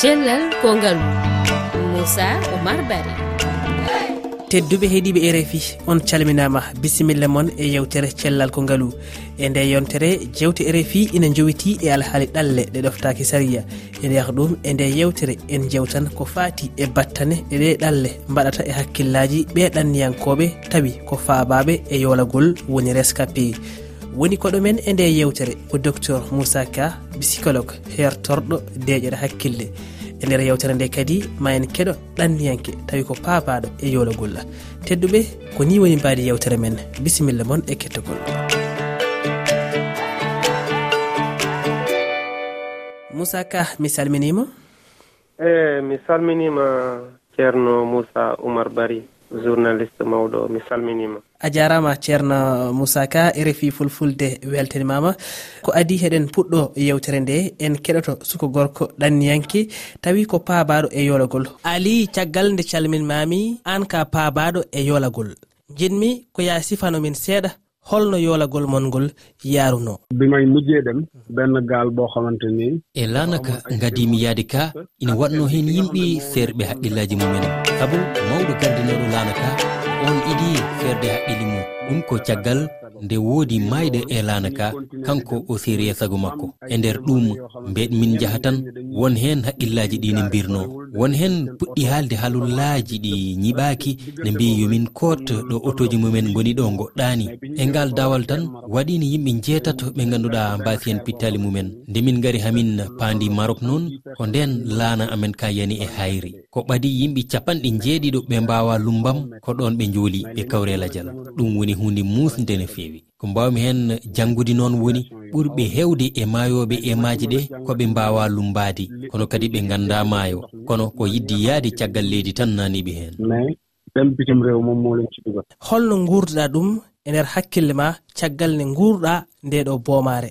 cellal kongal moussa oumar bari. Tedduɓe heeɗiɓe rfi on calminama bisimilla moon e yewtere cellal ko ngaalu e nde yontere jewte rfi ina jowiti e alhaali ɗalle ɗe ɗoftaki saria ene ndeyah ɗum e nde yewtere en jewtan ko fati e battane e ɗe ɗalle. Mbaɗata e hakkillaji ɓe ɗanniyankoɓe tawi ko faabaɓe e yolagol woni rescapé woni koɗumen e nde yewtere ko docteur moussa ka psycologue hertorɗo deƴeɗe hakkille. E nder yewtere nde kadi ma en keɗo ɗanniyanke tawi ko paabaɗo e yologolla tedduɓe ko ni woni mbaadi yewtere men. Bisimilla moon e kettogol. Moussa ka mi salminima e mi salminima ceerno moussa oumar bari journaliste mawɗo. Mi salminima. a jarama ceerno moussa ka rfi fulfulde weltanimama. Ko adi heɗen puɗɗo yewtere nde en keɗoto suko gorko ɗanniyanke tawi ko paabaɗo e yolagol ali caggal nde calminmami an ka paabaɗo e yolagol jinmi ko ya sifanomin seeɗa holno yoolagol mon ngol yaaruno e lanaka gadimi yaade ka ina watno hen yimɓe serɓe haqqillaji mumen. Saabu mawɗo gardinoɗo lanaka on iɗi ferde haqqille mum. Ɗum ko caggal nde woodi mayɗo elana ka kanko o séria e sago makko. E nder ɗum mbeɗ min jaha tan won hen haqqillaji ɗi ne mbirno. Won hen puɗɗi haalde halullaji ɗi ñiɓaki ne mbi yomin kot ɗo autoji mumen goni ɗo goɗɗani e ngal dawal tan waɗino yimɓe jeetato ɓe ganduɗa mbasi hen pittali mumen. Nde min gari hamin paandi marok noon ko nden laana amen ka yani e hayri. Ko ɓadi yimɓe capanɗe jeeɗiɗo ɓe mbawa lumbam ko ɗon ɓe jooli ɓe kawrela jal ɗum woni hunde musde no fewi heewi ko mbawmi hen janngude noon woni ɓurɓe hewde e maayoɓe e maaji ɗe koɓe mbawa lumbadi kono kadi ɓe ganda maayo. Kono ko yiddi yaade caggal leydi tan naniɓe hen. Ɗampitim rew mom molen cuɗugal holno guurduɗa ɗum e nder hakkille ma caggal nde guurɗa nde ɗo boomare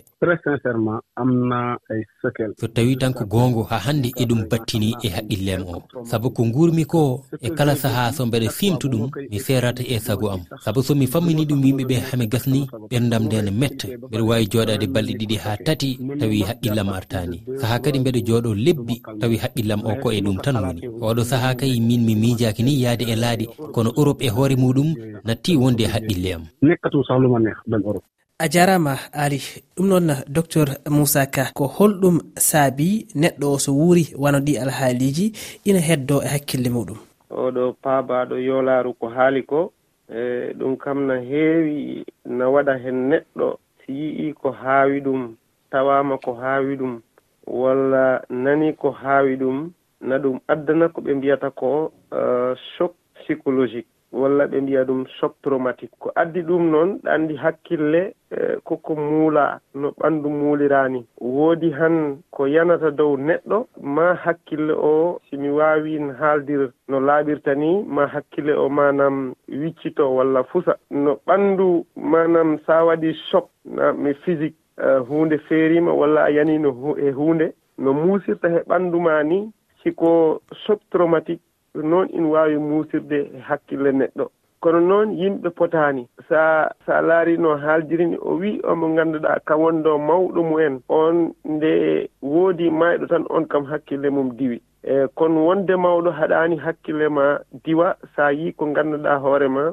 so tawi tan ko goongo ha hannde eɗum battini e haqqillem o saabu ko gurmi ko e kala sahaa so mbeɗa simtu ɗum mi serata e sago am. Saabu somi fammini ɗum yimɓeɓe hami gasni ɓerdam nde ne metta mbeɗa wawi joɗade balɗe ɗiɗi ha tati tawi haqqillam artani sahaa kadi mbeɗa jooɗo lebbi tawi haqqillam o ko e ɗum tan woni. Oɗo sahaa kay min mi miijaki ni yaade e laaɗe kono europe e hoore muɗum natti wonde e haqqille am. nekkatu sahluma neex ben europe. A jarama ali ɗum noon docteur moussa ka ko holɗum saabi neɗɗo o so wuuri wano ɗi alhaaliji ina heddo e hakkille muɗum. Oɗo paabaɗo yolaru ko haali ko e ɗum kam na heewi na waɗa hen neɗɗo si yii ko haawi ɗum tawama ko haawi ɗum walla nani ko haawi ɗum na ɗum addana ko ɓe mbiyata ko uh, choc psychologique. walla ɓe mbiya ɗum choc traumatique ko addi ɗum noon ɗa anndi hakkille e, koko muula no ɓanndu muuliraani. Woodi han ko yanata dow neɗɗo ma hakkille o simi waawin haaldir no laaɓirta ni ma hakkille o manam wiccito walla fusa. No ɓanndu manam sa waɗi choc mi physique uh, huunde feerima walla a yanino e huunde no muusirta he ɓanndu ma ni siko choc traumatique ɗum noon ina waawi muusirde e hakkille neɗɗo. Kono noon yimɓe potaani. Sa sa laari no haaldirini o wii omo ngannduɗaa kam wonɗo mawɗo mumen on nde woodi mayɗo tan on kam hakkille mum diwi. E kono wonde mawɗo haɗaani hakkille ma diwa sa yii ko ngannduɗaa hoore ma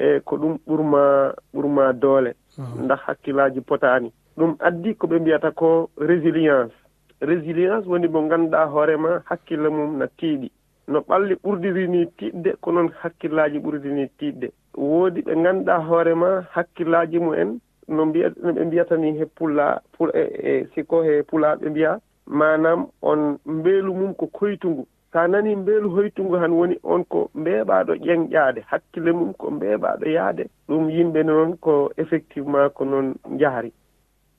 e ko ɗum ɓurma ɓurma doole. Ah. Ndax hakkillaaji potaani. Ɗum addi ko ɓe mbiyata ko résilience. Résilience woni mo ngannduɗaa hoore ma hakkille mum na tiiɗi. no ɓalli ɓurdirini tiɗde ko noon hakkillaaji ɓurdi tiɗde woodi ɓe ngannduɗaa hoore ma hakkillaaji mumen no mbiya no ɓe mbiyata ni he pulla e e sikko he pulaaɓe mbiya manam on mbeelu mum ko koytungu. So a nani mbeelu hoytungu han woni on ko mbeeɓaaɗo ƴeŋƴaade hakkille mum ko mbeeɓaaɗo yahde. Ɗum yimɓe noon ko effectivement ko noon njahari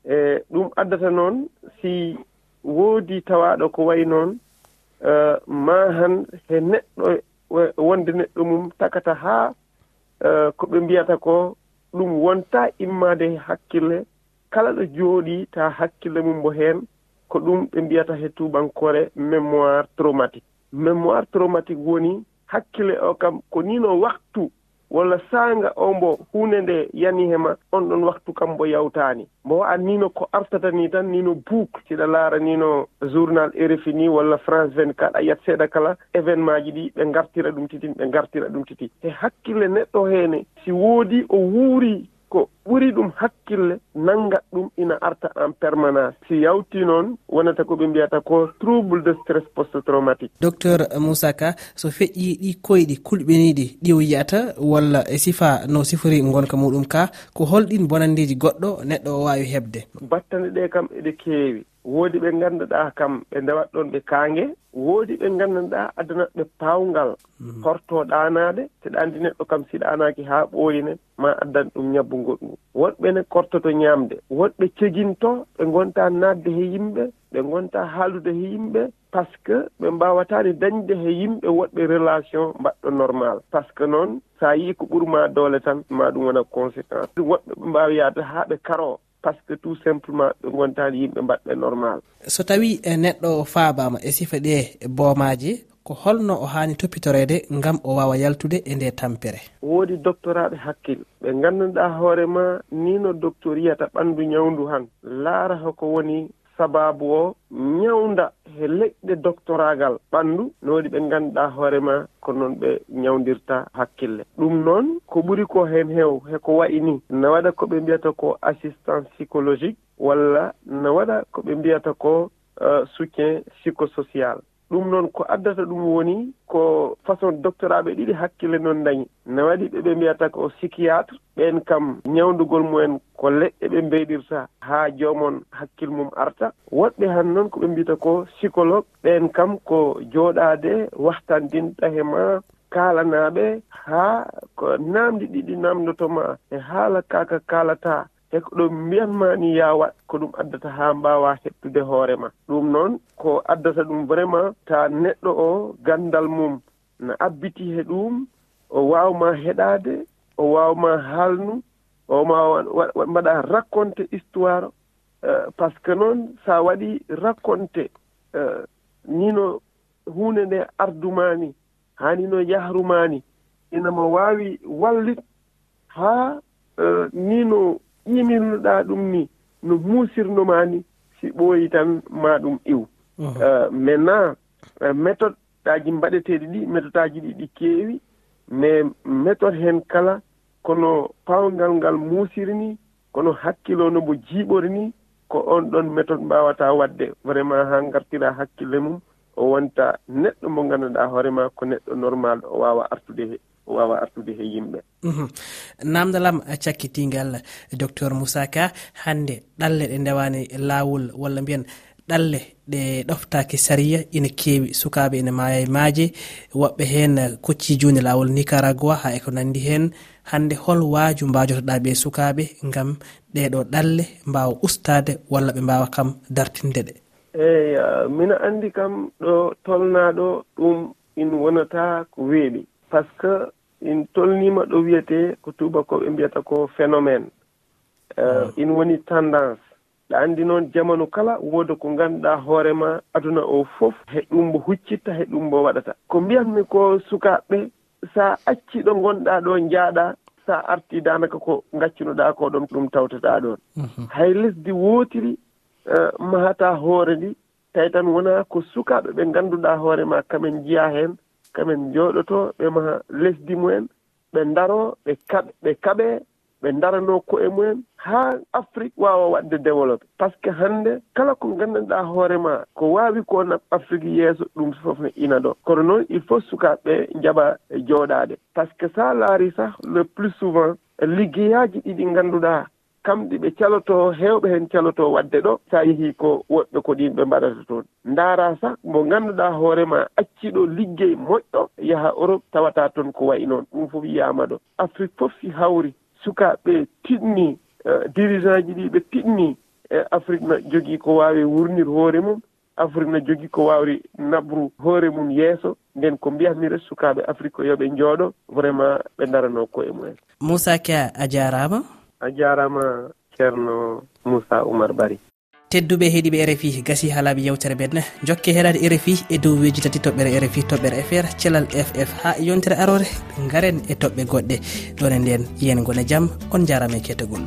e ɗum addata noon si woodi tawaaɗo ko wayi noon Eh, ma han he neɗɗo wonde neɗɗo mum takata haa eh, ko ɓe mbiyata ko ɗum wonta immade hakkille. Kala ɗo jooɗi ta hakkille mum mbo heen ko ɗum ɓe mbiyata he tubankore mémoire traumatique. Mémoire traumatique woni hakkille o kam ko nino waktu walla saanga o mbo hunde nde yani hema on ɗon waktu kam mbo yawtaani. Mbo wa'a nino ko artata ni tan nino boucle siɗa laara nino journal rfi ni walla france 24 a yiyat seeɗa kala événement ji ɗi ɓe ngartira ɗum titin ɓe ngartira ɗum titi. E hakkille neɗɗo heene si woodi o wuuri ko ɓuri ɗum hakkille nanngat ɗum ina arta en permanence. Si yawti noon wonata ko ɓe mbiyata ko trouble de stress post traumatique docteur moussa ka so feƴƴi ɗi koyɗi kulɓiniɗi ɗi o yiyata walla e sifa no sifori gonka muɗum ka ko holɗin bonandiji goɗɗo neɗɗo o wawi hebde? Battane ɗe kam eɗe keewi. woodi ɓe ngannduɗaa kam ɓe ndewat ɗon ɓe kaange woodi ɓe ngannduɗaa adanat ɓe paawngal horto mm. ɗaanaade te ɗaandi neɗɗo kam si ɗaanaaki haa ɓooyine ma addan ɗum ñabbu goɗɗu woɗɓe ne kortoto ñaamde woɗɓe ceginto ɓe ngontaa naatde he yimɓe ɓe ngontaa haaldude he yimɓe par ce que ɓe mbawataani dañde he yimɓe woɗɓe relation mbaɗɗo normal. Par ce que noon so a yii ko ɓurma doole tan ma ɗum wona conséquence. Woɗɓe ɓe mbaawi yahde haa ɓe karoo. par ce que tout simplement ɓe gontani yimɓe mbaɗɓe normal. So tawi eh, neɗɗo faabama e sifa ɗe boomaji ko holno o hani toppitorede gam o wawa yaltude e nde tampere? Woodi doctoraɓe hakkille. Ɓe ngannduɗa hoorema ni no docteur yiyata ɓandu ñawdu han laara hoko woni sababu o ñawda he leƴɗe doctoragal ɓanndu no waɗi ɓe ngannduɗaa hoore ma ko noon ɓe ñawdirta hakkille. Ɗum noon ko ɓuri ko heen heew heko wayi ni. No waɗa ko ɓe mbiyata ko assistance psychologique walla no waɗa ko ɓe mbiyata ko euh, soutien psychosocial. ɗum noon ko addata ɗum woni ko façon doctoraɓe ɗiɗi hakkille noon dañi. Ne waɗi ɓeɓe mbiyata ko psychiatre ɓen kam ñawdugol mumen ko leɗɗe ɓe mbeyɗirta haa joomon hakkil mum arta. Woɗɓe han noon ko ɓe mbiyata ko psycologue ɓen kam ko jooɗade wahtandinta he ma kaalanaaɓe haa ko naamdi ɗiɗi naamdotoma e haala kaaka kaalata e ko ɗum mbiyanma ni ya waɗ ko ɗum addata ha mbawa heɓtude hoore ma. Ɗum noon ko addata ɗum vraiment ta neɗɗo o gandal mum no abbiti he ɗum o wawma heɗade o wawma haalnu o ma mbaɗa raconte histoire e, uh, par ce que noon sa waɗi raconte uh, e, nino hunde nde ardumani hani no yahrumani inamo wawi wallit ha uh, e, nino ƴimirnoɗa ɗum ni no muusirnoma ni si ɓooyi tan ma ɗum iw. Euh, maintenant euh, méthode ɗaji mbaɗeteɗi ɗi méthode aji ɗi ɗi keewi mais méthode hen kala kono pawgal ngal muusiri ni kono hakkilo no mbo jiiɓori ni ko on ɗon méthode mbawata wadde vraiment ha gartira hakkille mum o wonta neɗɗo mo ganduɗa hoorema ko neɗɗo normal o wawa artude he. wawa artude he yimɓe. Uhuh. Namdalam cakkitingal docteur moussa ka hande ɗalle ɗe ndewani lawol walla mbiyan ɗalle ɗe ɗoftaki saria ina kewi sukaɓe ina maya e maaje. Woɓɓe hen kocci juni lawol nicaragua ha eko nandi hen hande hol waaju mbajotoɗa ɓe sukaɓe gam ɗeɗo ɗalle mbawa ustade walla ɓe mbawa kam dartinde ɗe. Eyi mino andi kam ɗo tolnaɗo ɗum in wonata ko weeɓi par ce que in tolnima ɗo wiyete ko tubakoɓe mbiyata ko phénomène. Uh, in woni tendance. Ɗa andi noon jamanu kala wooda ko ngannduɗaa hoorema aduna o fof he ɗum mbo huccitta he ɗum mbo waɗata. Ko mbiyatmi ko sukaɓɓe sa acci ɗo gonɗa ɗo jaaɗa sa arti danaka ko gaccunoɗa ko ɗon ɗum tawtataa ɗoon mhm. hay lesdi wootiri uh, mahata hoore ndi tawi tan wona ko sukaɓe ɓe ngannduɗaa hoorema kamen jiya heen kamen jooɗoto ɓe maha lesdi mumen ɓe ndaro ɓe kaɓe ɓe kaɓe ɓe ndarano ko'e mumen haa afrique waawa waɗde développé par ce que hannde kala ko nganndanɗaa hoore ma ko waawi ko nab afrique yeeso ɗum fof ne ina ɗo. Kono noon il faut sukaaɓe njaɓa e jooɗaade par ce que so a laarii sah le plus souvent liggeyaaji ɗiɗi ngannduɗaa kamɗi ɓe caloto hewɓe hen caloto wadde ɗo. Sa yeehi ko woɓɓe ko ɗin ɓe mbaɗata toon. Ndaara sa mo ganduɗa hoorema acciɗo liggey moƴƴo yaha europe tawata toon ko wayi noon. Ɗum foof yiyama ɗo. Afrique foof si hawri. Sukaɓe tiɗni eh, dirigeant ji ɗi ɓe tiɗni e afrique no jogii ko waawi wurnir hoore mum. Afrique no jogii ko waawri nabru hoore mum yeeso. Nden ko mbiyatmire sukaaɓe afrique ko yo ɓe njooɗo. Vraiment ɓe ndaranoo koye mumen. Moussa kia a jaaraama. a jarama ceerno moussa oumar bari. Tedduɓe heeɗiɓe rfi gasi ha laaɓi yewtere men jokke heɗade rfi e dow weji tati toɓɓere rfi toɓɓere fr thelal ff ha yontere arore garen e toɓɓe goɗɗe. Ɗone nden yen gone jaam on jarama e kettogol